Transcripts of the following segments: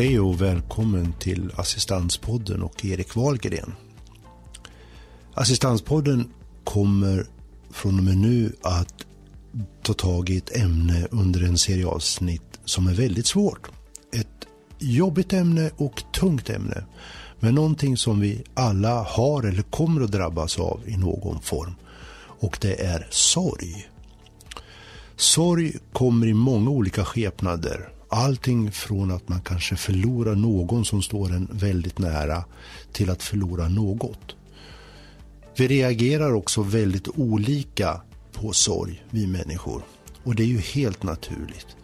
Hej och välkommen till Assistanspodden och Erik Wahlgren. Assistanspodden kommer från och med nu att ta tag i ett ämne under en serie avsnitt som är väldigt svårt. Ett jobbigt ämne och tungt ämne. Men någonting som vi alla har eller kommer att drabbas av i någon form. Och det är sorg. Sorg kommer i många olika skepnader. Allting från att man kanske förlorar någon som står en väldigt nära till att förlora något. Vi reagerar också väldigt olika på sorg, vi människor. Och det är ju helt naturligt.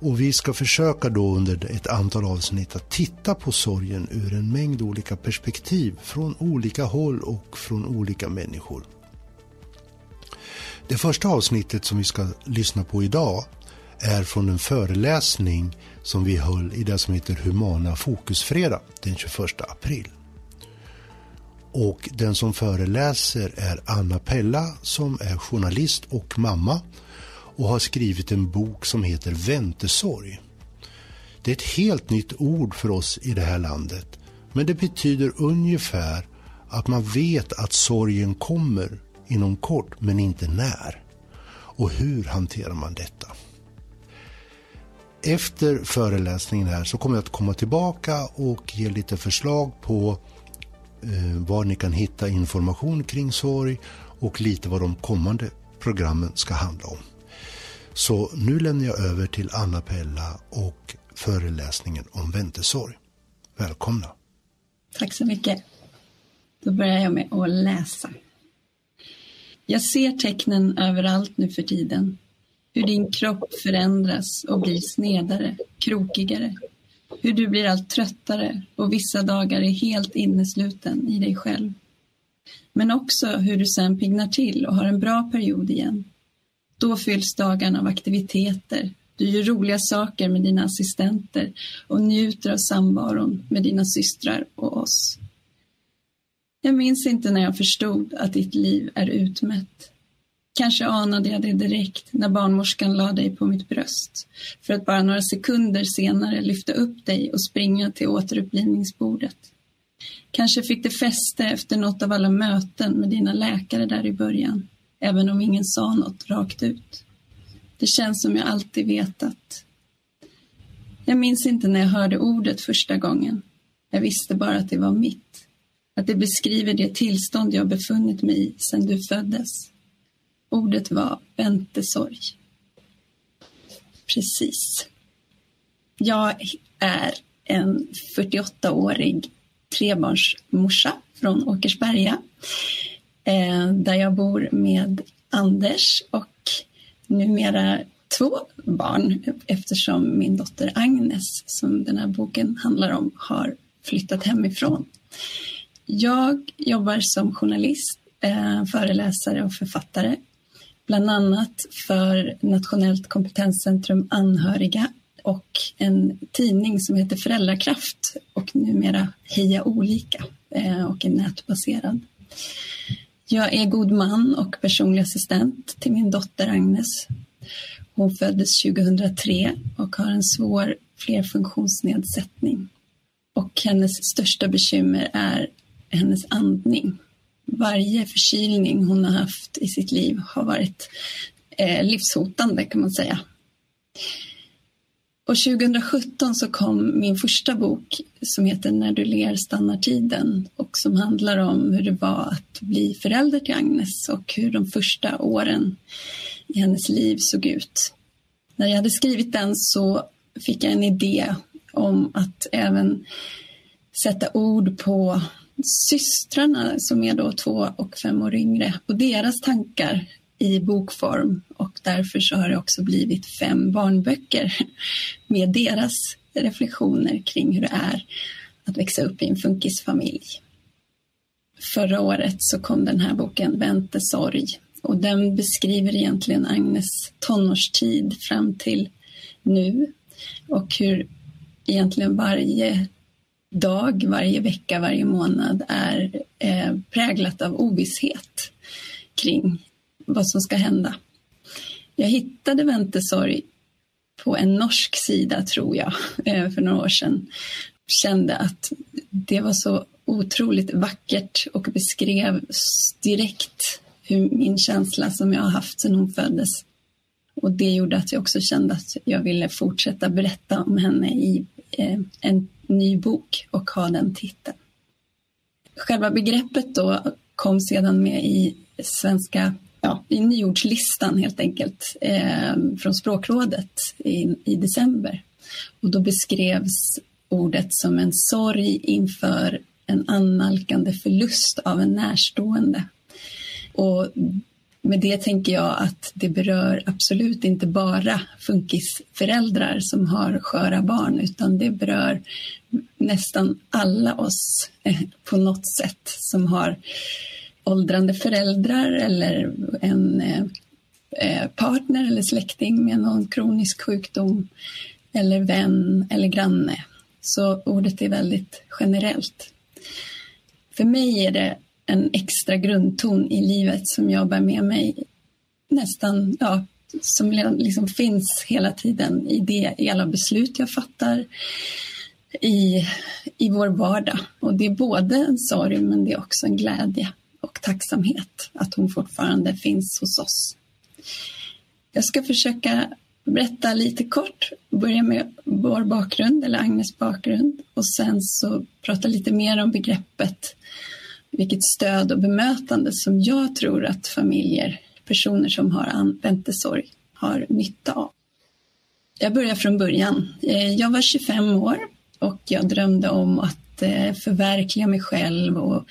Och vi ska försöka då under ett antal avsnitt att titta på sorgen ur en mängd olika perspektiv från olika håll och från olika människor. Det första avsnittet som vi ska lyssna på idag är från en föreläsning som vi höll i det som heter Humana Fokusfredag den 21 april. Och den som föreläser är Anna Pella som är journalist och mamma och har skrivit en bok som heter Väntesorg. Det är ett helt nytt ord för oss i det här landet men det betyder ungefär att man vet att sorgen kommer inom kort men inte när. Och hur hanterar man detta? Efter föreläsningen här så kommer jag att komma tillbaka och ge lite förslag på eh, var ni kan hitta information kring sorg och lite vad de kommande programmen ska handla om. Så nu lämnar jag över till Anna Pella och föreläsningen om väntesorg. Välkomna! Tack så mycket. Då börjar jag med att läsa. Jag ser tecknen överallt nu för tiden. Hur din kropp förändras och blir snedare, krokigare. Hur du blir allt tröttare och vissa dagar är helt innesluten i dig själv. Men också hur du sen pignar till och har en bra period igen. Då fylls dagarna av aktiviteter. Du gör roliga saker med dina assistenter och njuter av samvaron med dina systrar och oss. Jag minns inte när jag förstod att ditt liv är utmätt. Kanske anade jag det direkt när barnmorskan la dig på mitt bröst för att bara några sekunder senare lyfta upp dig och springa till återupplivningsbordet. Kanske fick det fäste efter något av alla möten med dina läkare där i början, även om ingen sa något rakt ut. Det känns som jag alltid vetat. Jag minns inte när jag hörde ordet första gången. Jag visste bara att det var mitt. Att det beskriver det tillstånd jag befunnit mig i sedan du föddes. Ordet var väntesorg. Precis. Jag är en 48-årig trebarnsmorsa från Åkersberga eh, där jag bor med Anders och numera två barn eftersom min dotter Agnes, som den här boken handlar om, har flyttat hemifrån. Jag jobbar som journalist, eh, föreläsare och författare bland annat för Nationellt kompetenscentrum anhöriga och en tidning som heter Föräldrakraft och numera Heja olika eh, och är nätbaserad. Jag är god man och personlig assistent till min dotter Agnes. Hon föddes 2003 och har en svår flerfunktionsnedsättning. Och hennes största bekymmer är hennes andning varje förkylning hon har haft i sitt liv har varit eh, livshotande kan man säga. Och 2017 så kom min första bok som heter När du ler stannar tiden och som handlar om hur det var att bli förälder till Agnes och hur de första åren i hennes liv såg ut. När jag hade skrivit den så fick jag en idé om att även sätta ord på systrarna som är då två och fem år yngre. Och deras tankar i bokform. Och därför så har det också blivit fem barnböcker med deras reflektioner kring hur det är att växa upp i en funkisfamilj. Förra året så kom den här boken Väntesorg och den beskriver egentligen Agnes tonårstid fram till nu. Och hur egentligen varje dag, varje vecka, varje månad är eh, präglat av ovisshet kring vad som ska hända. Jag hittade väntesorg på en norsk sida, tror jag, eh, för några år sedan, kände att det var så otroligt vackert och beskrev direkt hur min känsla som jag har haft sedan hon föddes. Och det gjorde att jag också kände att jag ville fortsätta berätta om henne i Eh, en ny bok och ha den titeln. Själva begreppet då kom sedan med i svenska ja, i nyordslistan helt enkelt eh, från språkrådet i, i december. Och då beskrevs ordet som en sorg inför en annalkande förlust av en närstående. Och med det tänker jag att det berör absolut inte bara funkisföräldrar som har sköra barn utan det berör nästan alla oss eh, på något sätt som har åldrande föräldrar eller en eh, eh, partner eller släkting med någon kronisk sjukdom eller vän eller granne. Så ordet är väldigt generellt. För mig är det en extra grundton i livet som jag bär med mig nästan, ja, som liksom finns hela tiden i, det, i alla beslut jag fattar i, i vår vardag. Och det är både en sorg men det är också en glädje och tacksamhet att hon fortfarande finns hos oss. Jag ska försöka berätta lite kort, börja med vår bakgrund eller Agnes bakgrund och sen så prata lite mer om begreppet vilket stöd och bemötande som jag tror att familjer, personer som har använt sorg, har nytta av. Jag börjar från början. Eh, jag var 25 år och jag drömde om att eh, förverkliga mig själv och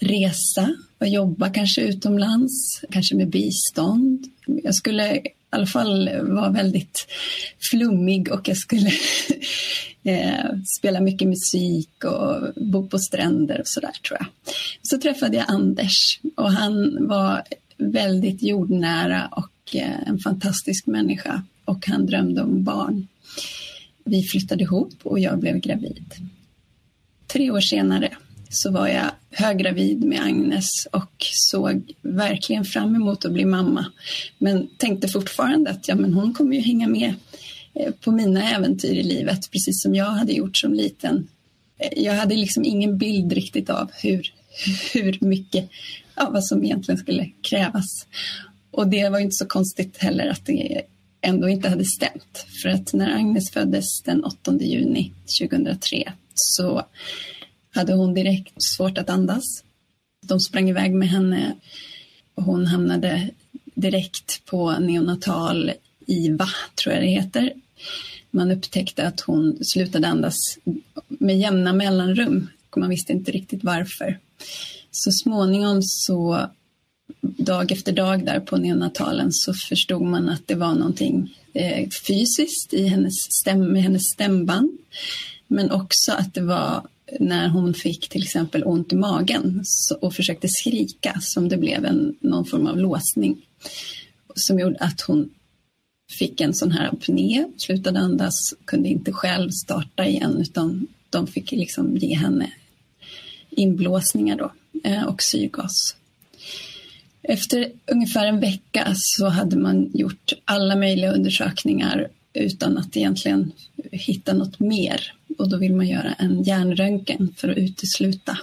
resa och jobba kanske utomlands, kanske med bistånd. Jag skulle i alla fall var väldigt flummig och jag skulle eh, spela mycket musik och bo på stränder och sådär tror jag. Så träffade jag Anders och han var väldigt jordnära och eh, en fantastisk människa och han drömde om barn. Vi flyttade ihop och jag blev gravid. Tre år senare så var jag höggravid med Agnes och såg verkligen fram emot att bli mamma. Men tänkte fortfarande att ja, men hon kommer ju hänga med eh, på mina äventyr i livet, precis som jag hade gjort som liten. Eh, jag hade liksom ingen bild riktigt av hur, hur mycket, ja, vad som egentligen skulle krävas. Och det var inte så konstigt heller att det ändå inte hade stämt. För att när Agnes föddes den 8 juni 2003 så hade hon direkt svårt att andas. De sprang iväg med henne och hon hamnade direkt på neonatal IVA, tror jag det heter. Man upptäckte att hon slutade andas med jämna mellanrum. och Man visste inte riktigt varför. Så småningom så dag efter dag där på neonatalen så förstod man att det var någonting eh, fysiskt i hennes, stäm, med hennes stämband. Men också att det var när hon fick till exempel ont i magen och försökte skrika som det blev en, någon form av låsning som gjorde att hon fick en sån här apné, slutade andas, kunde inte själv starta igen utan de fick liksom ge henne inblåsningar då eh, och syrgas. Efter ungefär en vecka så hade man gjort alla möjliga undersökningar utan att egentligen hitta något mer och då vill man göra en hjärnröntgen för att utesluta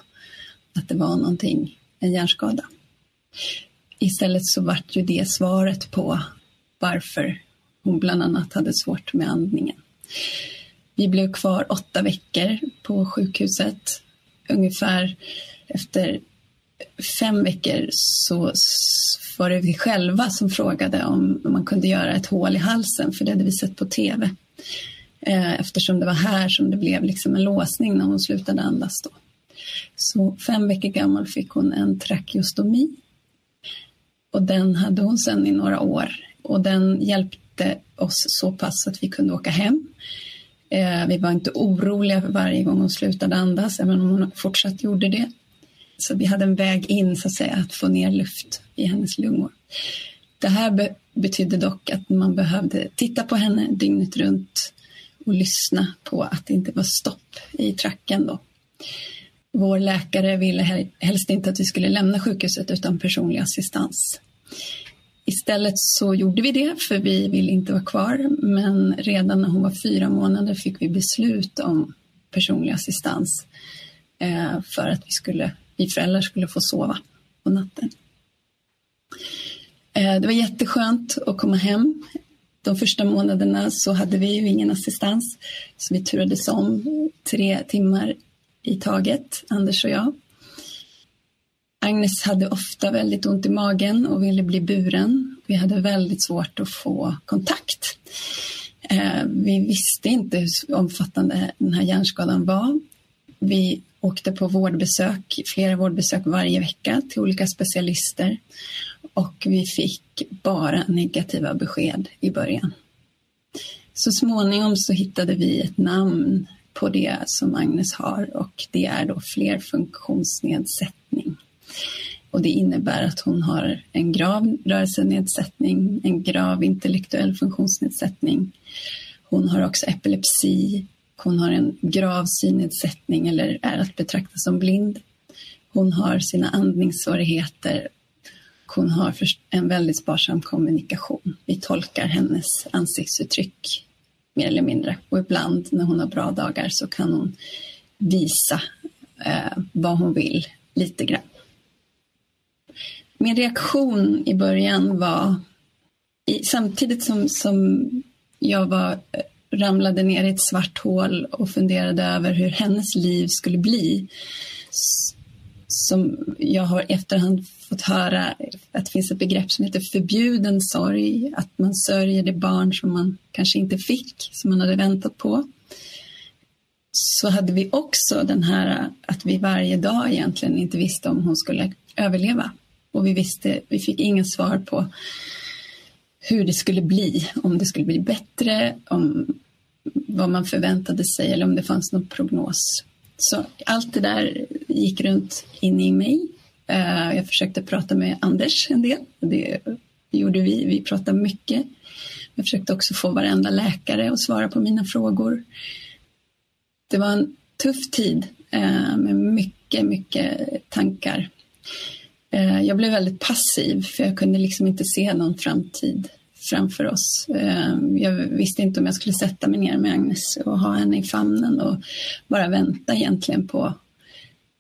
att det var någonting, en hjärnskada. Istället så vart ju det svaret på varför hon bland annat hade svårt med andningen. Vi blev kvar åtta veckor på sjukhuset. Ungefär efter fem veckor så var det vi själva som frågade om man kunde göra ett hål i halsen, för det hade vi sett på tv. Eh, eftersom det var här som det blev liksom en låsning när hon slutade andas. Då. Så fem veckor gammal fick hon en trakeostomi. Och den hade hon sedan i några år. Och den hjälpte oss så pass att vi kunde åka hem. Eh, vi var inte oroliga varje gång hon slutade andas, även om hon fortsatt gjorde det. Så vi hade en väg in så att säga, att få ner luft i hennes lungor. Det här be betydde dock att man behövde titta på henne dygnet runt och lyssna på att det inte var stopp i tracken då. Vår läkare ville helst inte att vi skulle lämna sjukhuset utan personlig assistans. Istället så gjorde vi det för vi ville inte vara kvar men redan när hon var fyra månader fick vi beslut om personlig assistans eh, för att vi, skulle, vi föräldrar skulle få sova på natten. Eh, det var jätteskönt att komma hem. De första månaderna så hade vi ju ingen assistans så vi turades om tre timmar i taget, Anders och jag. Agnes hade ofta väldigt ont i magen och ville bli buren. Vi hade väldigt svårt att få kontakt. Eh, vi visste inte hur omfattande den här hjärnskadan var. Vi åkte på vårdbesök, flera vårdbesök varje vecka till olika specialister och vi fick bara negativa besked i början. Så småningom så hittade vi ett namn på det som Agnes har och det är då flerfunktionsnedsättning. Och det innebär att hon har en grav rörelsenedsättning, en grav intellektuell funktionsnedsättning. Hon har också epilepsi, hon har en grav synnedsättning eller är att betrakta som blind. Hon har sina andningssvårigheter. Hon har en väldigt sparsam kommunikation. Vi tolkar hennes ansiktsuttryck mer eller mindre. Och ibland när hon har bra dagar så kan hon visa eh, vad hon vill lite grann. Min reaktion i början var i, samtidigt som, som jag var, eh, ramlade ner i ett svart hål och funderade över hur hennes liv skulle bli. Som jag har efterhand fått höra att det finns ett begrepp som heter förbjuden sorg. Att man sörjer det barn som man kanske inte fick, som man hade väntat på. Så hade vi också den här att vi varje dag egentligen inte visste om hon skulle överleva. Och vi visste, vi fick inga svar på hur det skulle bli, om det skulle bli bättre, om vad man förväntade sig eller om det fanns någon prognos. Så allt det där gick runt in i mig. Eh, jag försökte prata med Anders en del. Det gjorde vi. Vi pratade mycket. Jag försökte också få varenda läkare att svara på mina frågor. Det var en tuff tid eh, med mycket, mycket tankar. Eh, jag blev väldigt passiv för jag kunde liksom inte se någon framtid framför oss. Jag visste inte om jag skulle sätta mig ner med Agnes och ha henne i famnen och bara vänta egentligen på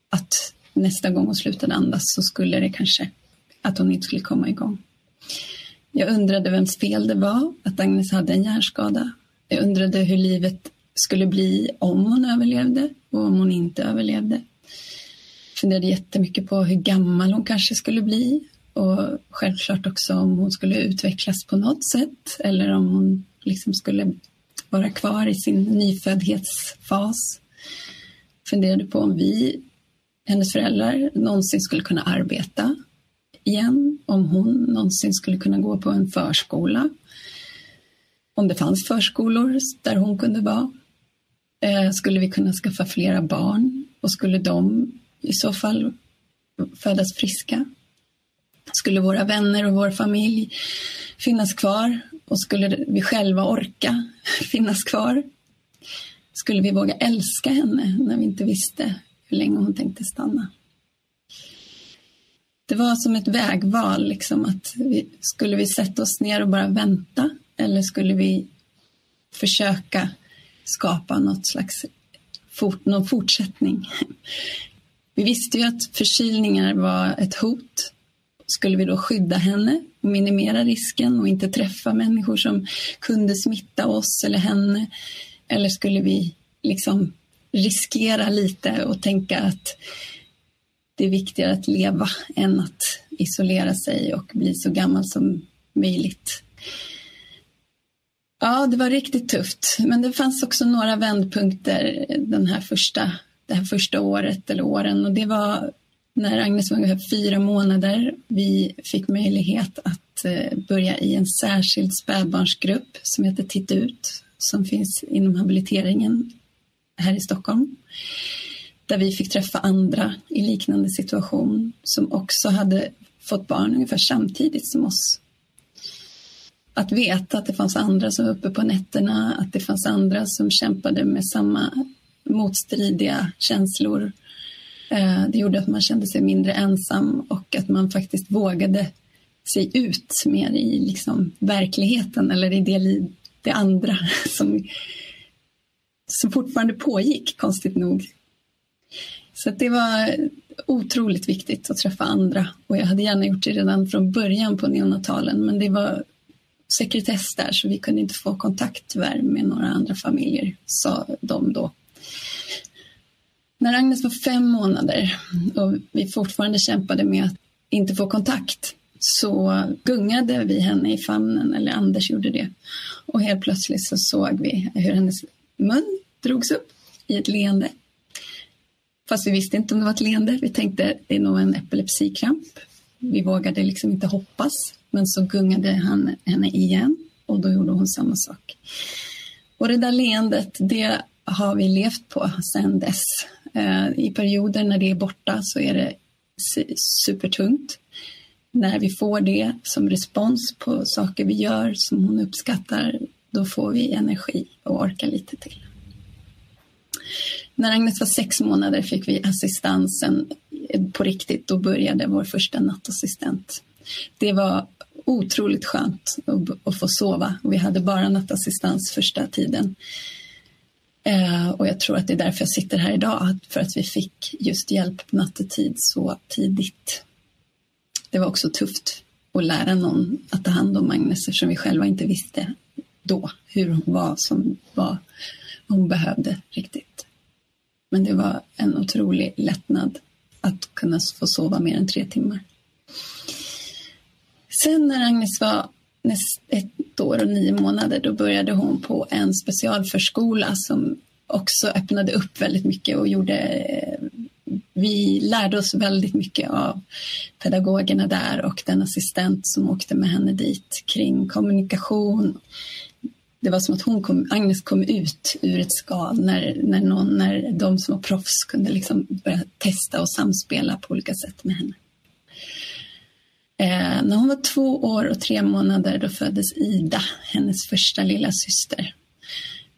att nästa gång hon slutade andas så skulle det kanske, att hon inte skulle komma igång. Jag undrade vems fel det var att Agnes hade en hjärnskada. Jag undrade hur livet skulle bli om hon överlevde och om hon inte överlevde funderade jättemycket på hur gammal hon kanske skulle bli och självklart också om hon skulle utvecklas på något sätt eller om hon liksom skulle vara kvar i sin nyföddhetsfas. Funderade på om vi, hennes föräldrar, någonsin skulle kunna arbeta igen, om hon någonsin skulle kunna gå på en förskola. Om det fanns förskolor där hon kunde vara. Eh, skulle vi kunna skaffa flera barn och skulle de i så fall födas friska? Skulle våra vänner och vår familj finnas kvar? Och skulle vi själva orka finnas kvar? Skulle vi våga älska henne när vi inte visste hur länge hon tänkte stanna? Det var som ett vägval, liksom att vi, skulle vi sätta oss ner och bara vänta eller skulle vi försöka skapa något slags fort, någon fortsättning? Vi visste ju att förkylningar var ett hot. Skulle vi då skydda henne och minimera risken och inte träffa människor som kunde smitta oss eller henne? Eller skulle vi liksom riskera lite och tänka att det är viktigare att leva än att isolera sig och bli så gammal som möjligt. Ja, det var riktigt tufft, men det fanns också några vändpunkter den här första det här första året eller åren och det var när Agnes var ungefär fyra månader. Vi fick möjlighet att eh, börja i en särskild spädbarnsgrupp som heter Titt ut som finns inom habiliteringen här i Stockholm. Där vi fick träffa andra i liknande situation som också hade fått barn ungefär samtidigt som oss. Att veta att det fanns andra som var uppe på nätterna, att det fanns andra som kämpade med samma motstridiga känslor. Eh, det gjorde att man kände sig mindre ensam och att man faktiskt vågade sig ut mer i liksom verkligheten eller i det, det andra som, som fortfarande pågick, konstigt nog. Så det var otroligt viktigt att träffa andra och jag hade gärna gjort det redan från början på neonatalen men det var sekretess där så vi kunde inte få kontakt tyvärr med några andra familjer, sa de då. När Agnes var fem månader och vi fortfarande kämpade med att inte få kontakt så gungade vi henne i famnen, eller Anders gjorde det. Och helt plötsligt så såg vi hur hennes mun drogs upp i ett leende. Fast vi visste inte om det var ett leende. Vi tänkte det är nog en epilepsikramp. Vi vågade liksom inte hoppas. Men så gungade han henne igen och då gjorde hon samma sak. Och det där leendet, det har vi levt på sedan dess. Eh, I perioder när det är borta så är det supertungt. När vi får det som respons på saker vi gör som hon uppskattar, då får vi energi och orkar lite till. När Agnes var sex månader fick vi assistansen på riktigt. Då började vår första nattassistent. Det var otroligt skönt att få sova. Vi hade bara nattassistans första tiden. Eh, och jag tror att det är därför jag sitter här idag, för att vi fick just hjälp nattetid så tidigt. Det var också tufft att lära någon att ta hand om Agnes eftersom vi själva inte visste då hur hon var som var vad hon behövde riktigt. Men det var en otrolig lättnad att kunna få sova mer än tre timmar. Sen när Agnes var ett år och nio månader då började hon på en specialförskola som också öppnade upp väldigt mycket och gjorde eh, vi lärde oss väldigt mycket av pedagogerna där och den assistent som åkte med henne dit kring kommunikation. Det var som att hon kom, Agnes kom ut ur ett skal när, när, någon, när de som var proffs kunde liksom börja testa och samspela på olika sätt med henne. Eh, när hon var två år och tre månader då föddes Ida, hennes första lilla syster.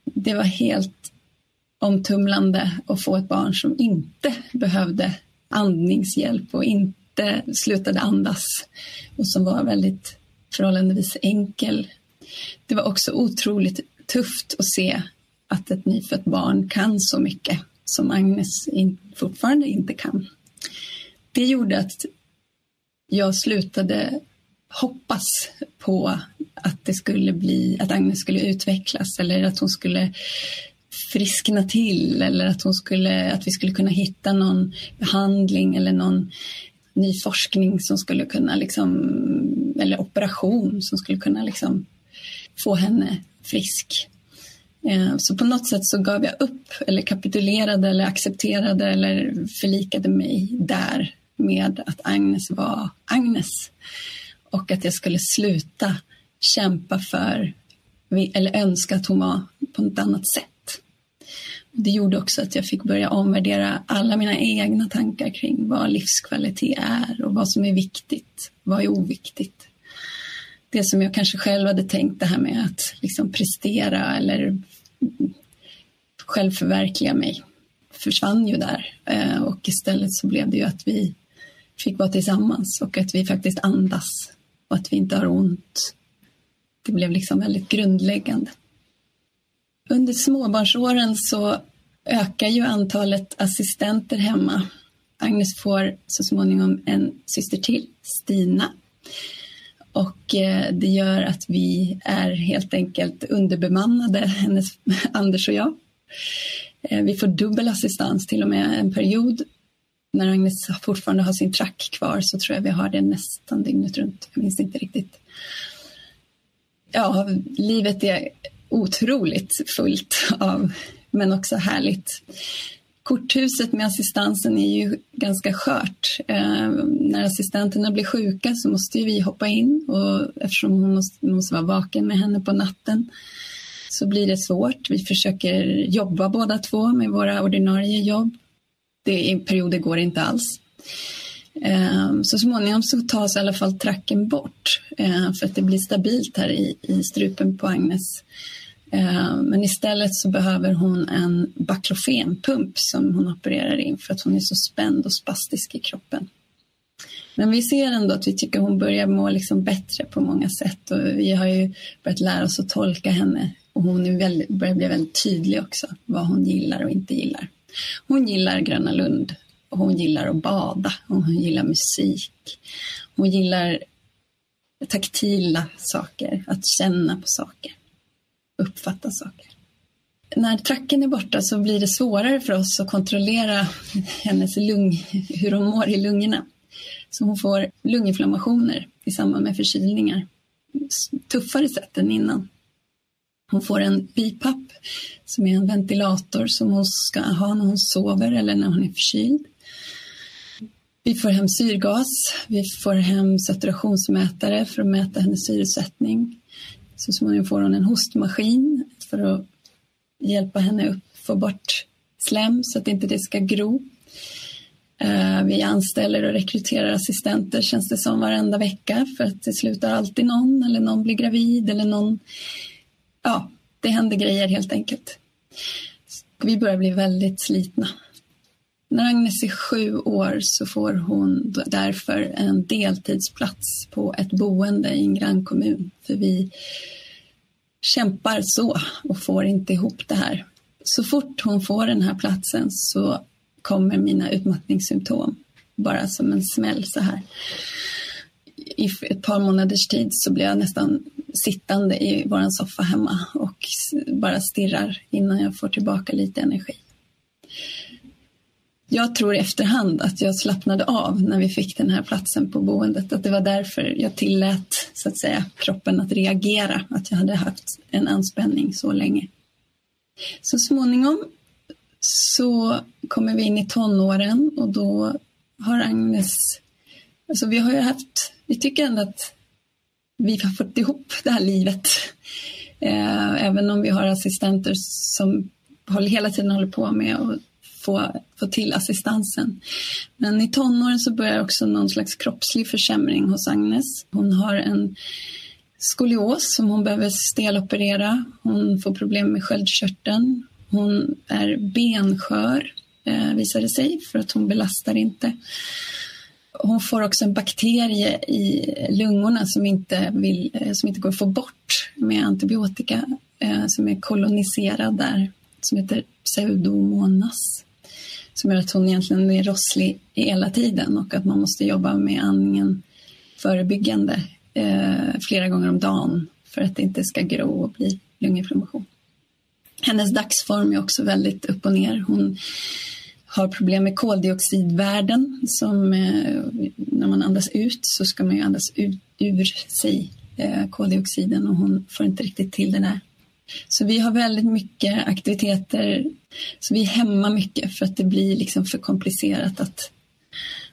Det var helt omtumlande att få ett barn som inte behövde andningshjälp och inte slutade andas och som var väldigt förhållandevis enkel. Det var också otroligt tufft att se att ett nyfött barn kan så mycket som Agnes fortfarande inte kan. Det gjorde att jag slutade hoppas på att det skulle bli, att Agnes skulle utvecklas eller att hon skulle friskna till eller att, hon skulle, att vi skulle kunna hitta någon behandling eller någon ny forskning som skulle kunna liksom, eller operation som skulle kunna liksom få henne frisk. Eh, så på något sätt så gav jag upp eller kapitulerade eller accepterade eller förlikade mig där med att Agnes var Agnes och att jag skulle sluta kämpa för eller önska att hon var på ett annat sätt. Det gjorde också att jag fick börja omvärdera alla mina egna tankar kring vad livskvalitet är och vad som är viktigt, vad är oviktigt. Det som jag kanske själv hade tänkt det här med att liksom prestera eller självförverkliga mig försvann ju där eh, och istället så blev det ju att vi fick vara tillsammans och att vi faktiskt andas och att vi inte har ont. Det blev liksom väldigt grundläggande. Under småbarnsåren så ökar ju antalet assistenter hemma. Agnes får så småningom en syster till, Stina. Och eh, det gör att vi är helt enkelt underbemannade, hennes, Anders och jag. Eh, vi får dubbel assistans till och med en period. När Agnes fortfarande har sin track kvar så tror jag vi har det nästan dygnet runt. Jag minns inte riktigt. Ja, livet är otroligt fullt av, men också härligt. Korthuset med assistansen är ju ganska skört. Eh, när assistenterna blir sjuka så måste ju vi hoppa in och eftersom hon måste, måste vara vaken med henne på natten så blir det svårt. Vi försöker jobba båda två med våra ordinarie jobb. Det, I perioder går det inte alls. Eh, så småningom så tas i alla fall tracken bort eh, för att det blir stabilt här i, i strupen på Agnes. Eh, men istället så behöver hon en baklofenpump som hon opererar in för att hon är så spänd och spastisk i kroppen. Men vi ser ändå att vi tycker hon börjar må liksom bättre på många sätt och vi har ju börjat lära oss att tolka henne och hon är väldigt, börjar bli väldigt tydlig också vad hon gillar och inte gillar. Hon gillar Gröna Lund och hon gillar att bada och hon gillar musik. Hon gillar taktila saker, att känna på saker, uppfatta saker. När tracken är borta så blir det svårare för oss att kontrollera hennes lung, hur hon mår i lungorna. Så hon får lunginflammationer i samband med förkylningar. Tuffare sätt än innan. Hon får en BiPAP som är en ventilator som hon ska ha när hon sover eller när hon är förkyld. Vi får hem syrgas, vi får hem saturationsmätare för att mäta hennes syresättning. Så småningom får hon en hostmaskin för att hjälpa henne upp, få bort slem så att inte det ska gro. Eh, vi anställer och rekryterar assistenter känns det som varenda vecka för att det slutar alltid någon eller någon blir gravid eller någon... Ja, det händer grejer helt enkelt. Vi börjar bli väldigt slitna. När Agnes är sju år så får hon därför en deltidsplats på ett boende i en grannkommun. För vi kämpar så och får inte ihop det här. Så fort hon får den här platsen så kommer mina utmattningssymptom bara som en smäll så här. I ett par månaders tid så blir jag nästan sittande i vår soffa hemma och bara stirrar innan jag får tillbaka lite energi. Jag tror i efterhand att jag slappnade av när vi fick den här platsen på boendet. Att det var därför jag tillät så att säga, kroppen att reagera. Att jag hade haft en anspänning så länge. Så småningom så kommer vi in i tonåren och då har Agnes... Alltså vi har ju haft... Vi tycker ändå att vi har fått ihop det här livet. Eh, även om vi har assistenter som hela tiden håller på med att få, få till assistansen. Men i tonåren så börjar också någon slags kroppslig försämring hos Agnes. Hon har en skolios som hon behöver steloperera. Hon får problem med sköldkörteln. Hon är benskör, eh, visar det sig, för att hon belastar inte. Hon får också en bakterie i lungorna som inte, vill, eh, som inte går att få bort med antibiotika, eh, som är koloniserad där, som heter pseudomonas som gör att hon egentligen är rosslig hela tiden och att man måste jobba med andningen förebyggande eh, flera gånger om dagen för att det inte ska gro och bli lunginflammation. Hennes dagsform är också väldigt upp och ner. Hon har problem med koldioxidvärden som eh, när man andas ut så ska man ju andas ut, ur sig eh, koldioxiden och hon får inte riktigt till det där. Så vi har väldigt mycket aktiviteter. Så vi är hemma mycket för att det blir liksom för komplicerat att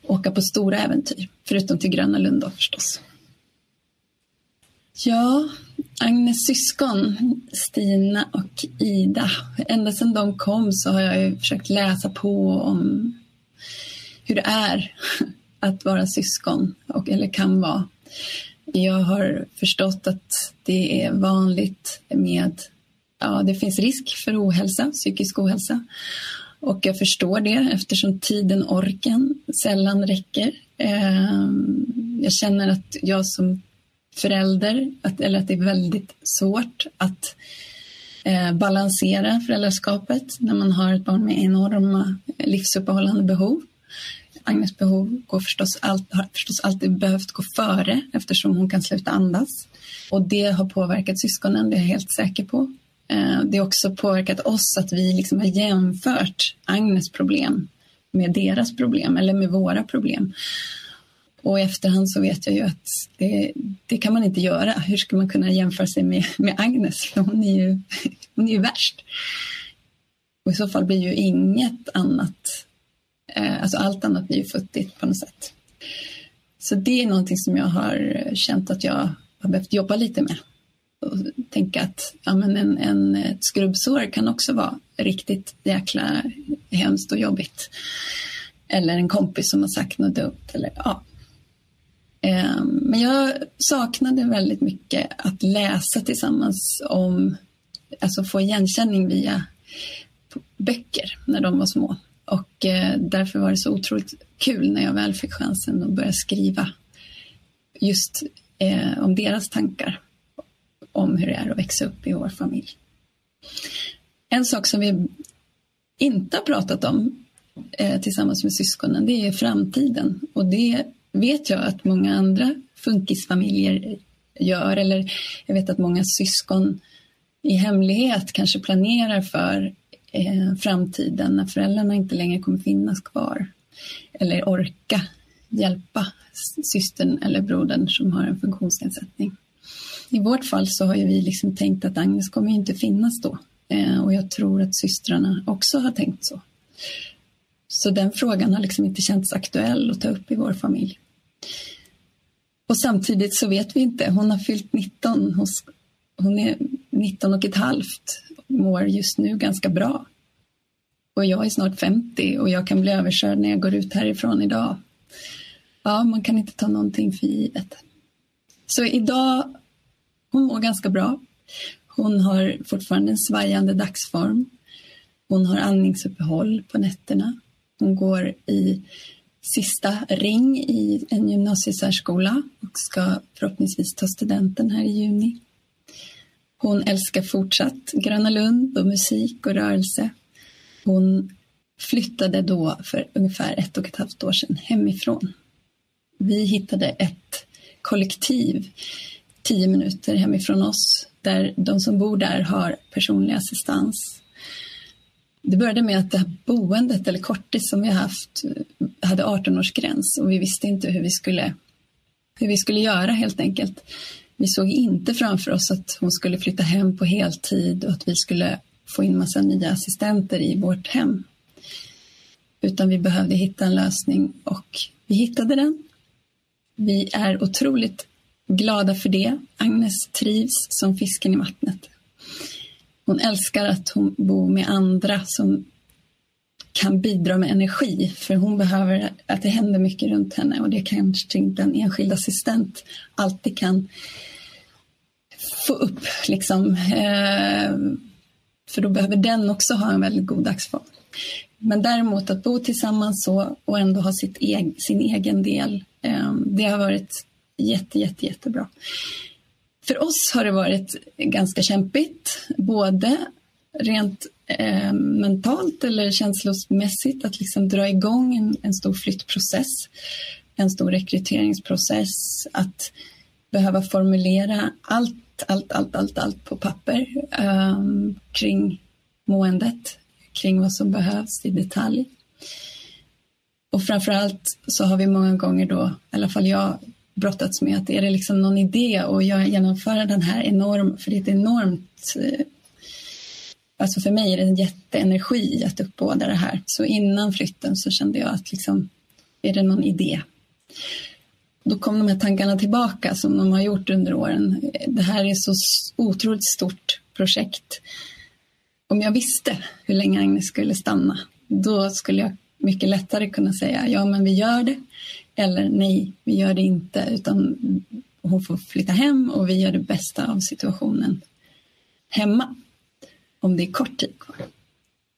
åka på stora äventyr. Förutom till Gröna Lund då förstås. Ja, Agnes syskon, Stina och Ida. Ända sedan de kom så har jag ju försökt läsa på om hur det är att vara syskon, och, eller kan vara. Jag har förstått att det är vanligt med, ja det finns risk för ohälsa, psykisk ohälsa. Och jag förstår det eftersom tiden, orken sällan räcker. Ehm, jag känner att jag som förälder, att, eller att det är väldigt svårt att eh, balansera föräldraskapet när man har ett barn med enorma livsuppehållande behov. Agnes behov går förstås all, har förstås alltid behövt gå före eftersom hon kan sluta andas. Och det har påverkat syskonen, det är jag helt säker på. Eh, det har också påverkat oss att vi liksom har jämfört Agnes problem med deras problem eller med våra problem. Och i efterhand så vet jag ju att det, det, kan man inte göra. Hur ska man kunna jämföra sig med, med Agnes? För hon är, ju, hon är ju värst. Och i så fall blir ju inget annat Eh, alltså allt annat blir ju futtigt på något sätt. Så det är någonting som jag har känt att jag har behövt jobba lite med. Och tänka att ja, men en, en, ett skrubbsår kan också vara riktigt jäkla hemskt och jobbigt. Eller en kompis som har sagt något dumt. Eller, ja. Eh, men jag saknade väldigt mycket att läsa tillsammans om, alltså få igenkänning via böcker när de var små och eh, därför var det så otroligt kul när jag väl fick chansen att börja skriva just eh, om deras tankar om hur det är att växa upp i vår familj. En sak som vi inte har pratat om eh, tillsammans med syskonen, det är framtiden. Och det vet jag att många andra funkisfamiljer gör. Eller jag vet att många syskon i hemlighet kanske planerar för eh, framtiden när föräldrarna inte längre kommer finnas kvar. Eller orka hjälpa systern eller brodern som har en funktionsnedsättning. I vårt fall så har ju vi liksom tänkt att Agnes kommer inte finnas då. Eh, och jag tror att systrarna också har tänkt så. Så den frågan har liksom inte känts aktuell att ta upp i vår familj. Och samtidigt så vet vi inte. Hon har fyllt 19. Hon är 19 och ett halvt. Mår just nu ganska bra. Och jag är snart 50 och jag kan bli överkörd när jag går ut härifrån idag. Ja, man kan inte ta någonting för givet. Så idag, hon mår ganska bra. Hon har fortfarande en svajande dagsform. Hon har andningsuppehåll på nätterna. Hon går i sista ring i en gymnasiesärskola och ska förhoppningsvis ta studenten här i juni. Hon älskar fortsatt Gröna Lund och musik och rörelse. Hon flyttade då för ungefär ett och ett halvt år sedan hemifrån. Vi hittade ett kollektiv tio minuter hemifrån oss där de som bor där har personlig assistans. Det började med att det här boendet, eller kortis som vi har haft, hade 18-årsgräns och vi visste inte hur vi skulle, hur vi skulle göra helt enkelt. Vi såg inte framför oss att hon skulle flytta hem på heltid och att vi skulle få in massa nya assistenter i vårt hem. Utan vi behövde hitta en lösning och vi hittade den. Vi är otroligt glada för det. Agnes trivs som fisken i vattnet. Hon älskar att hon bor med andra som kan bidra med energi för hon behöver att det händer mycket runt henne och det kanske inte en enskild assistent alltid kan få upp. Liksom. Eh, för då behöver den också ha en väldigt god dagsform. Men däremot att bo tillsammans så och ändå ha sitt eg sin egen del, eh, det har varit jätte, jätte, jättebra. För oss har det varit ganska kämpigt, både rent eh, mentalt eller känslomässigt att liksom dra igång en, en stor flyttprocess, en stor rekryteringsprocess, att behöva formulera allt, allt, allt, allt, allt på papper eh, kring måendet, kring vad som behövs i detalj. Och framför allt så har vi många gånger då, i alla fall jag, brottats med att är det liksom någon idé att genomföra den här enorm, för det är ett enormt eh, Alltså för mig är det en jätteenergi att uppbåda det här. Så innan flytten så kände jag att liksom, är det någon idé? Då kom de här tankarna tillbaka som de har gjort under åren. Det här är så otroligt stort projekt. Om jag visste hur länge Agnes skulle stanna, då skulle jag mycket lättare kunna säga ja, men vi gör det. Eller nej, vi gör det inte, utan hon får flytta hem och vi gör det bästa av situationen hemma. Om det är kort tid kvar.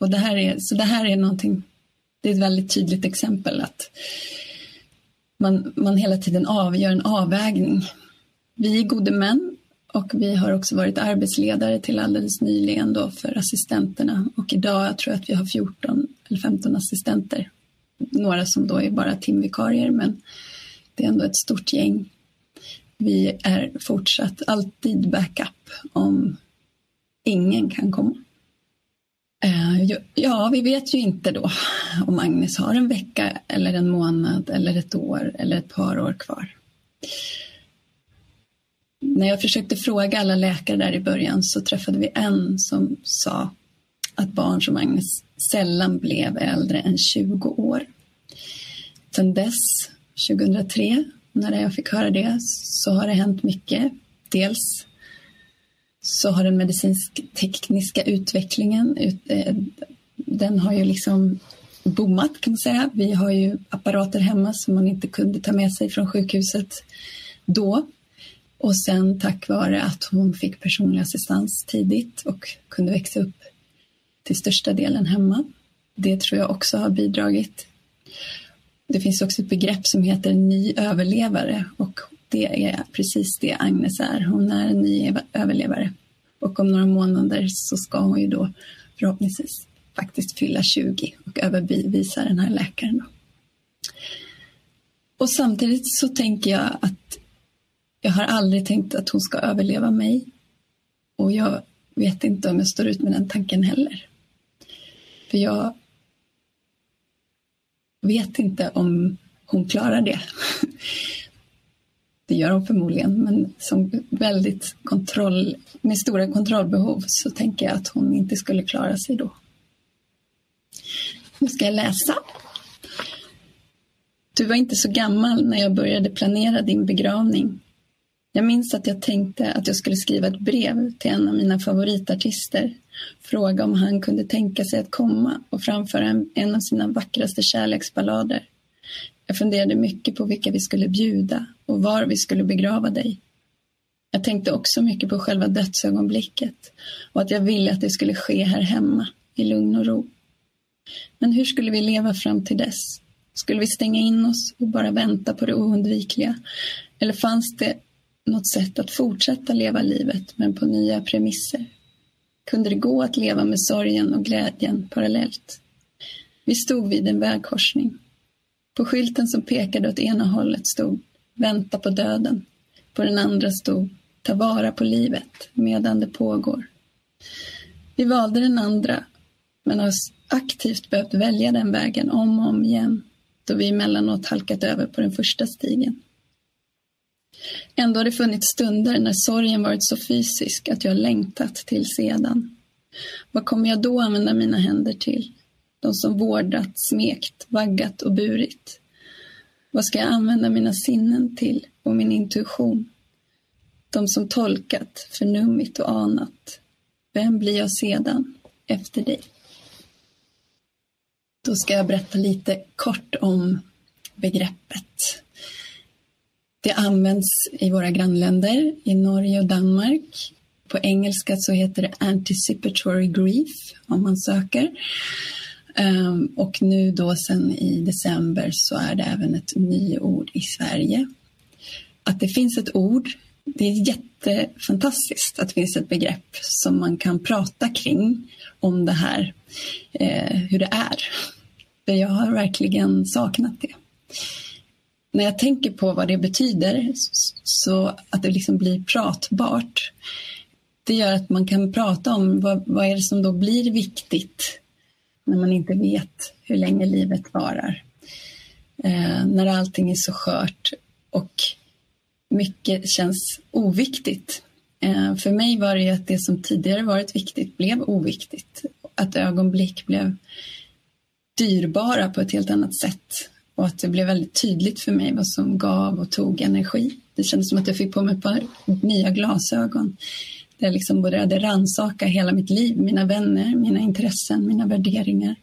Och det här är, så det här är någonting, det är ett väldigt tydligt exempel att man, man hela tiden avgör en avvägning. Vi är gode män och vi har också varit arbetsledare till alldeles nyligen då för assistenterna och idag tror jag att vi har 14 eller 15 assistenter några som då är bara timvikarier, men det är ändå ett stort gäng. Vi är fortsatt alltid backup om ingen kan komma. Eh, ja, vi vet ju inte då om Agnes har en vecka eller en månad eller ett år eller ett par år kvar. När jag försökte fråga alla läkare där i början så träffade vi en som sa att barn som Agnes sällan blev äldre än 20 år. Sedan dess, 2003, när jag fick höra det, så har det hänt mycket. Dels så har den medicinsk-tekniska utvecklingen, eh, den har ju liksom boomat kan man säga. Vi har ju apparater hemma som man inte kunde ta med sig från sjukhuset då. Och sen tack vare att hon fick personlig assistans tidigt och kunde växa upp till största delen hemma. det tror jag också har bidragit. Det finns också ett begrepp som heter ny överlevare och det är precis det Agnes är. Hon är en ny överlevare. Och om några månader så ska hon ju då förhoppningsvis faktiskt fylla 20 och överbevisa den här läkaren. Då. Och samtidigt så tänker jag att jag har aldrig tänkt att hon ska överleva mig. Och jag vet inte om jag står ut med den tanken heller. För jag vet inte om hon klarar det. Det gör hon förmodligen, men som väldigt kontroll, med stora kontrollbehov så tänker jag att hon inte skulle klara sig då. Nu ska jag läsa. Du var inte så gammal när jag började planera din begravning. Jag minns att jag tänkte att jag skulle skriva ett brev till en av mina favoritartister. Fråga om han kunde tänka sig att komma och framföra en, en av sina vackraste kärleksballader. Jag funderade mycket på vilka vi skulle bjuda och var vi skulle begrava dig. Jag tänkte också mycket på själva dödsögonblicket och att jag ville att det skulle ske här hemma, i lugn och ro. Men hur skulle vi leva fram till dess? Skulle vi stänga in oss och bara vänta på det oundvikliga? Eller fanns det något sätt att fortsätta leva livet, men på nya premisser? Kunde det gå att leva med sorgen och glädjen parallellt? Vi stod vid en vägkorsning. På skylten som pekade åt ena hållet stod Vänta på döden. På den andra stod Ta vara på livet medan det pågår. Vi valde den andra, men har aktivt behövt välja den vägen om och om igen då vi emellanåt halkat över på den första stigen. Ändå har det funnits stunder när sorgen varit så fysisk att jag längtat till sedan. Vad kommer jag då använda mina händer till? De som vårdat, smekt, vaggat och burit. Vad ska jag använda mina sinnen till och min intuition? De som tolkat, förnummit och anat. Vem blir jag sedan, efter dig? Då ska jag berätta lite kort om begreppet. Det används i våra grannländer, i Norge och Danmark. På engelska så heter det anticipatory grief om man söker. Ehm, och nu då sen i december så är det även ett nyord i Sverige. Att det finns ett ord, det är jättefantastiskt att det finns ett begrepp som man kan prata kring om det här, eh, hur det är. För jag har verkligen saknat det. När jag tänker på vad det betyder, så att det liksom blir pratbart, det gör att man kan prata om vad, vad är det som då blir viktigt när man inte vet hur länge livet varar. Eh, när allting är så skört och mycket känns oviktigt. Eh, för mig var det ju att det som tidigare varit viktigt blev oviktigt. Att ögonblick blev dyrbara på ett helt annat sätt och att det blev väldigt tydligt för mig vad som gav och tog energi. Det kändes som att jag fick på mig ett par nya glasögon där jag liksom började rannsaka hela mitt liv, mina vänner, mina intressen, mina värderingar.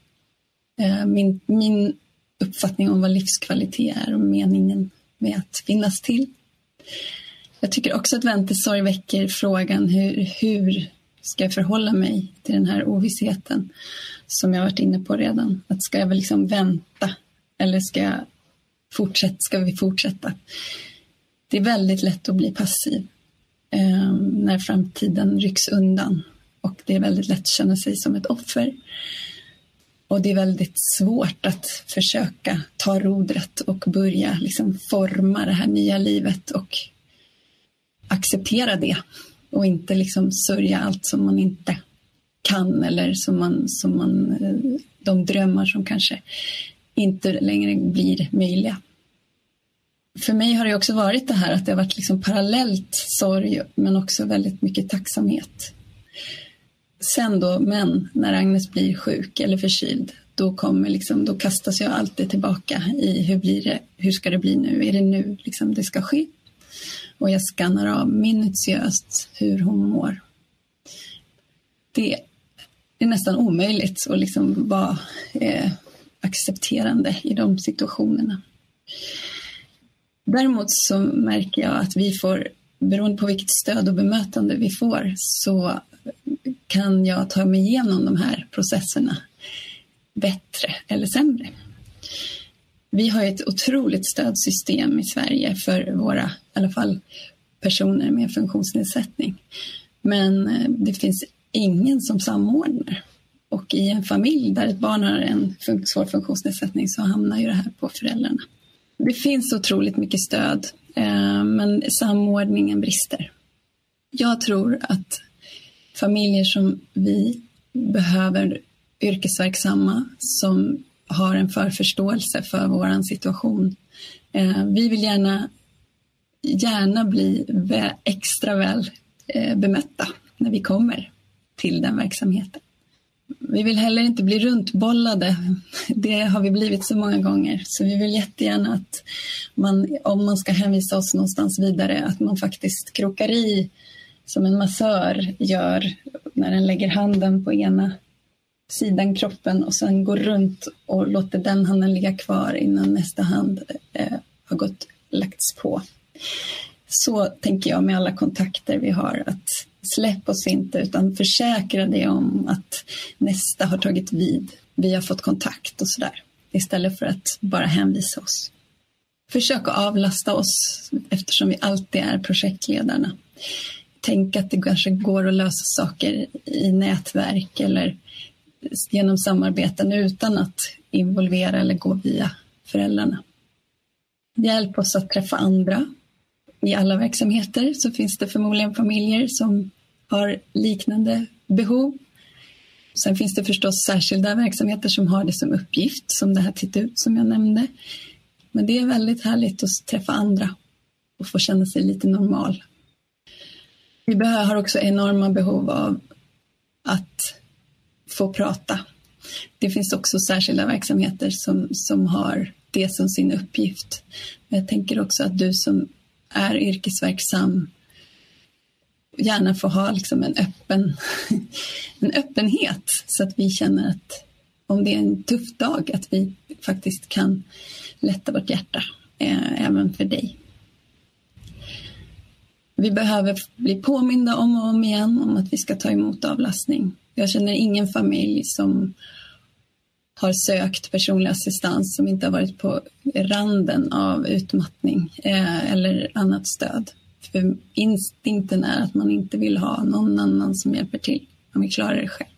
Eh, min, min uppfattning om vad livskvalitet är och meningen med att finnas till. Jag tycker också att väntesorg väcker frågan hur, hur ska jag förhålla mig till den här ovissheten som jag varit inne på redan. Att ska jag väl liksom vänta eller ska, jag fortsätta, ska vi fortsätta? Det är väldigt lätt att bli passiv eh, när framtiden rycks undan och det är väldigt lätt att känna sig som ett offer. Och det är väldigt svårt att försöka ta rodret och börja liksom forma det här nya livet och acceptera det och inte liksom sörja allt som man inte kan eller som man, som man, eh, de drömmar som kanske inte längre blir möjliga. För mig har det också varit det här att det har varit liksom parallellt sorg men också väldigt mycket tacksamhet. Sen då, men när Agnes blir sjuk eller förkyld, då, kommer liksom, då kastas jag alltid tillbaka i hur blir det, hur ska det bli nu, är det nu liksom det ska ske? Och jag skannar av minutiöst hur hon mår. Det är nästan omöjligt att liksom vara eh, accepterande i de situationerna. Däremot så märker jag att vi får, beroende på vilket stöd och bemötande vi får, så kan jag ta mig igenom de här processerna bättre eller sämre. Vi har ett otroligt stödsystem i Sverige för våra, i alla fall personer med funktionsnedsättning. Men eh, det finns ingen som samordnar. Och i en familj där ett barn har en svår funktionsnedsättning så hamnar ju det här på föräldrarna. Det finns otroligt mycket stöd, eh, men samordningen brister. Jag tror att familjer som vi behöver yrkesverksamma som har en förförståelse för vår situation. Eh, vi vill gärna, gärna bli extra väl eh, bemötta när vi kommer till den verksamheten. Vi vill heller inte bli runtbollade. Det har vi blivit så många gånger. Så vi vill jättegärna att man, om man ska hänvisa oss någonstans vidare, att man faktiskt krokar i som en massör gör när den lägger handen på ena sidan kroppen och sen går runt och låter den handen ligga kvar innan nästa hand eh, har gått lagts på. Så tänker jag med alla kontakter vi har att släpp oss inte utan försäkra dig om att nästa har tagit vid. Vi har fått kontakt och sådär istället för att bara hänvisa oss. Försök att avlasta oss eftersom vi alltid är projektledarna. Tänk att det kanske går att lösa saker i nätverk eller genom samarbeten utan att involvera eller gå via föräldrarna. Hjälp oss att träffa andra. I alla verksamheter så finns det förmodligen familjer som har liknande behov. Sen finns det förstås särskilda verksamheter som har det som uppgift, som det här Titt ut som jag nämnde. Men det är väldigt härligt att träffa andra och få känna sig lite normal. Vi har också enorma behov av att få prata. Det finns också särskilda verksamheter som, som har det som sin uppgift. Men jag tänker också att du som är yrkesverksam gärna få ha liksom en, öppen, en öppenhet så att vi känner att om det är en tuff dag att vi faktiskt kan lätta vårt hjärta eh, även för dig. Vi behöver bli påminda om och om igen om att vi ska ta emot avlastning. Jag känner ingen familj som har sökt personlig assistans som inte har varit på randen av utmattning eh, eller annat stöd. För instinkten är att man inte vill ha någon annan som hjälper till. Man vill klara det själv.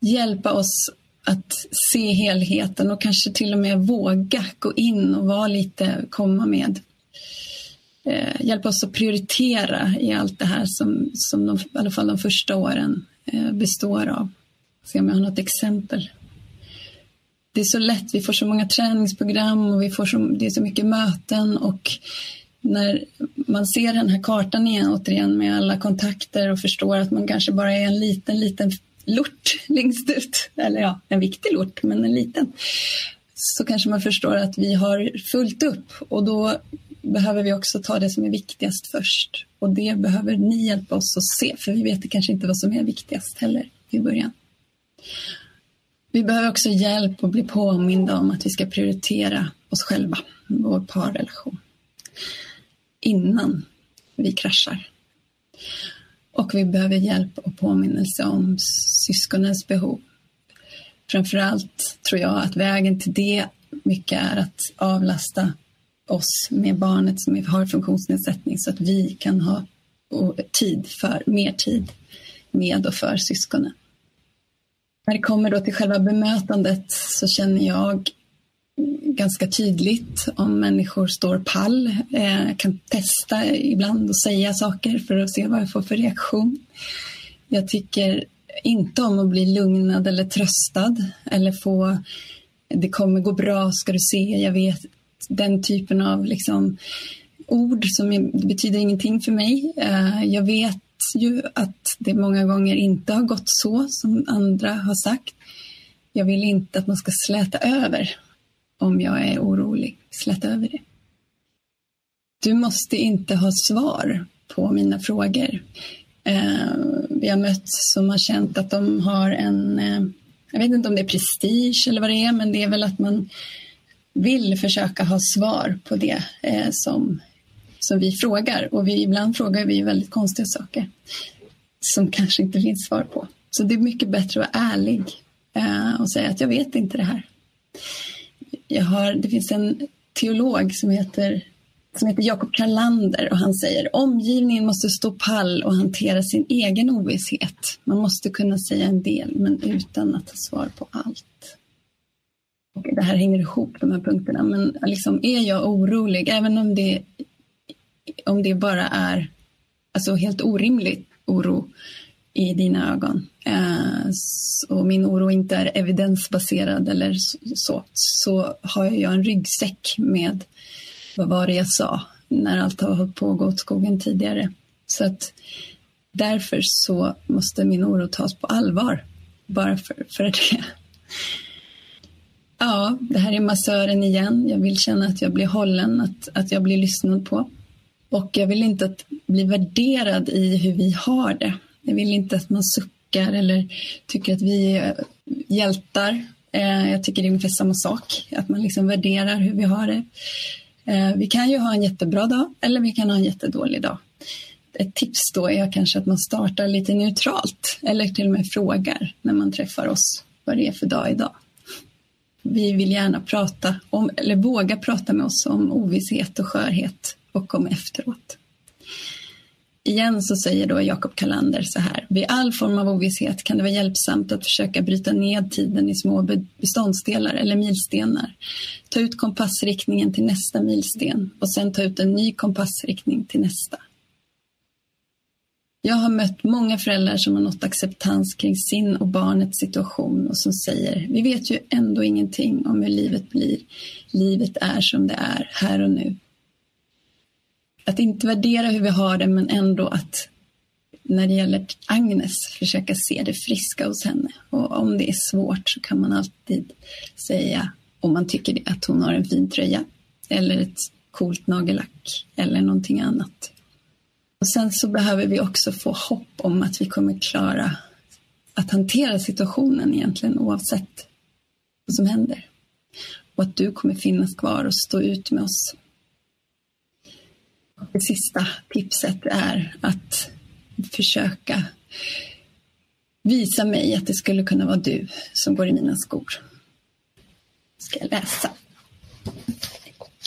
Hjälpa oss att se helheten och kanske till och med våga gå in och vara lite, komma med eh, hjälpa oss att prioritera i allt det här som, som de, i alla fall de första åren eh, består av. Se om jag har något exempel. Det är så lätt, vi får så många träningsprogram och vi får så, det är så mycket möten och när man ser den här kartan igen, återigen med alla kontakter och förstår att man kanske bara är en liten, liten lort längst ut, eller ja, en viktig lort, men en liten, så kanske man förstår att vi har fullt upp och då behöver vi också ta det som är viktigast först. Och det behöver ni hjälpa oss att se, för vi vet kanske inte vad som är viktigast heller i början. Vi behöver också hjälp att bli påminda om att vi ska prioritera oss själva, vår parrelation, innan vi kraschar. Och vi behöver hjälp och påminnelse om syskonens behov. Framförallt tror jag att vägen till det mycket är att avlasta oss med barnet som har funktionsnedsättning så att vi kan ha tid för, mer tid med och för syskonen. När det kommer då till själva bemötandet så känner jag ganska tydligt om människor står pall. Eh, jag kan testa ibland och säga saker för att se vad jag får för reaktion. Jag tycker inte om att bli lugnad eller tröstad eller få det kommer gå bra, ska du se, jag vet den typen av liksom, ord som betyder ingenting för mig. Eh, jag vet ju att det många gånger inte har gått så som andra har sagt. Jag vill inte att man ska släta över om jag är orolig. Släta över det. Du måste inte ha svar på mina frågor. Eh, vi har mött som har känt att de har en, eh, jag vet inte om det är prestige eller vad det är, men det är väl att man vill försöka ha svar på det eh, som, som vi frågar. Och vi, ibland frågar vi väldigt konstiga saker som kanske inte finns svar på. Så det är mycket bättre att vara ärlig eh, och säga att jag vet inte det här. Jag har, det finns en teolog som heter, som heter Jakob Karlander och han säger omgivningen måste stå pall och hantera sin egen ovisshet. Man måste kunna säga en del men utan att ha svar på allt. Och det här hänger ihop, de här punkterna. Men liksom, är jag orolig, även om det, om det bara är alltså, helt orimlig oro i dina ögon eh, och min oro inte är evidensbaserad eller så, så har jag en ryggsäck med vad var det jag sa när allt har hållit på att gå åt skogen tidigare. Så att därför så måste min oro tas på allvar. Bara för, för det. Ja, det här är massören igen. Jag vill känna att jag blir hållen, att, att jag blir lyssnad på. Och jag vill inte att bli värderad i hur vi har det. Jag vill inte att man suckar eller tycker att vi är hjältar. Eh, jag tycker det är ungefär samma sak, att man liksom värderar hur vi har det. Eh, vi kan ju ha en jättebra dag eller vi kan ha en jättedålig dag. Ett tips då är kanske att man startar lite neutralt eller till och med frågar när man träffar oss vad det är för dag idag. Vi vill gärna prata om, eller våga prata med oss om ovisshet och skörhet och om efteråt. Igen så säger då Jakob Kalander så här. Vid all form av ovisshet kan det vara hjälpsamt att försöka bryta ned tiden i små beståndsdelar eller milstenar. Ta ut kompassriktningen till nästa milsten och sen ta ut en ny kompassriktning till nästa. Jag har mött många föräldrar som har nått acceptans kring sin och barnets situation och som säger vi vet ju ändå ingenting om hur livet blir. Livet är som det är här och nu att inte värdera hur vi har det men ändå att när det gäller Agnes försöka se det friska hos henne. Och om det är svårt så kan man alltid säga, om man tycker det, att hon har en fin tröja eller ett coolt nagellack eller någonting annat. Och sen så behöver vi också få hopp om att vi kommer klara att hantera situationen egentligen oavsett vad som händer. Och att du kommer finnas kvar och stå ut med oss det sista tipset är att försöka visa mig att det skulle kunna vara du som går i mina skor. Ska jag läsa.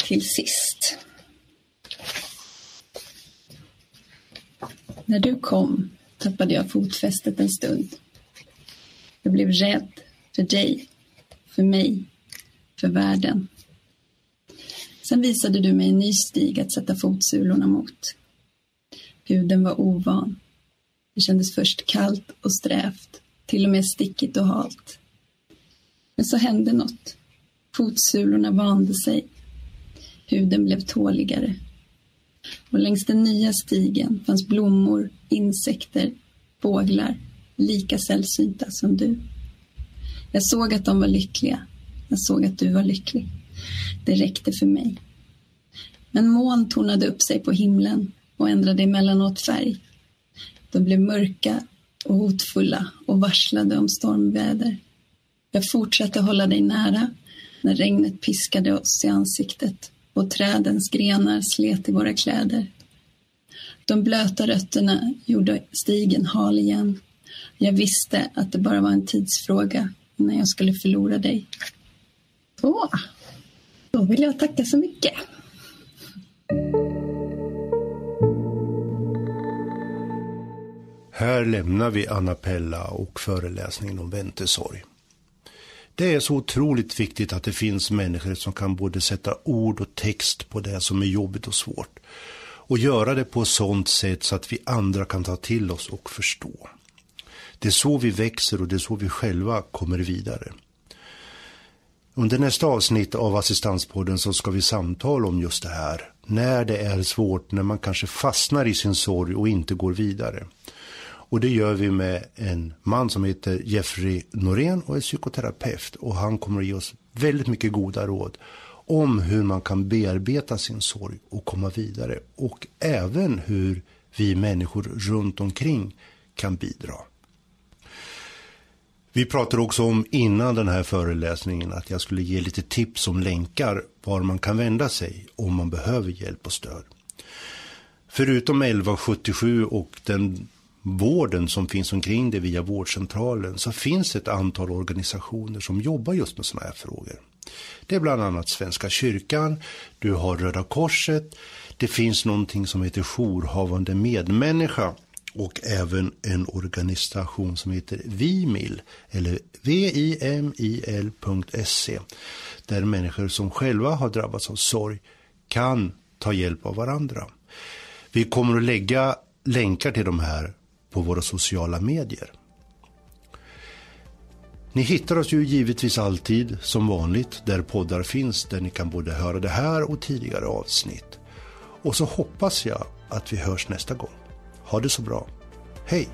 Till sist. När du kom tappade jag fotfästet en stund. Jag blev rädd för dig, för mig, för världen. Sen visade du mig en ny stig att sätta fotsulorna mot. Huden var ovan. Det kändes först kallt och strävt, till och med stickigt och halt. Men så hände något. Fotsulorna vande sig. Huden blev tåligare. Och längs den nya stigen fanns blommor, insekter, fåglar, lika sällsynta som du. Jag såg att de var lyckliga. Jag såg att du var lycklig. Det räckte för mig. Men moln tornade upp sig på himlen och ändrade emellanåt färg. De blev mörka och hotfulla och varslade om stormväder. Jag fortsatte hålla dig nära när regnet piskade oss i ansiktet och trädens grenar slet i våra kläder. De blöta rötterna gjorde stigen hal igen. Jag visste att det bara var en tidsfråga innan jag skulle förlora dig. Så. Då vill jag tacka så mycket. Här lämnar vi Anna Pella och föreläsningen om väntesorg. Det är så otroligt viktigt att det finns människor som kan både sätta ord och text på det som är jobbigt och svårt. Och göra det på ett sådant sätt så att vi andra kan ta till oss och förstå. Det är så vi växer och det är så vi själva kommer vidare. Under nästa avsnitt av Assistanspodden så ska vi samtala om just det här. När det är svårt, när man kanske fastnar i sin sorg och inte går vidare. Och det gör vi med en man som heter Jeffrey Norén och är psykoterapeut. Och han kommer att ge oss väldigt mycket goda råd om hur man kan bearbeta sin sorg och komma vidare. Och även hur vi människor runt omkring kan bidra. Vi pratade också om innan den här föreläsningen att jag skulle ge lite tips om länkar var man kan vända sig om man behöver hjälp och stöd. Förutom 1177 och den vården som finns omkring det via vårdcentralen så finns ett antal organisationer som jobbar just med sådana här frågor. Det är bland annat Svenska kyrkan, du har Röda Korset, det finns någonting som heter jourhavande medmänniska och även en organisation som heter Vimil eller vimil.se där människor som själva har drabbats av sorg kan ta hjälp av varandra. Vi kommer att lägga länkar till de här på våra sociala medier. Ni hittar oss ju givetvis alltid som vanligt där poddar finns där ni kan både höra det här och tidigare avsnitt. Och så hoppas jag att vi hörs nästa gång. Ha det så bra. Hej!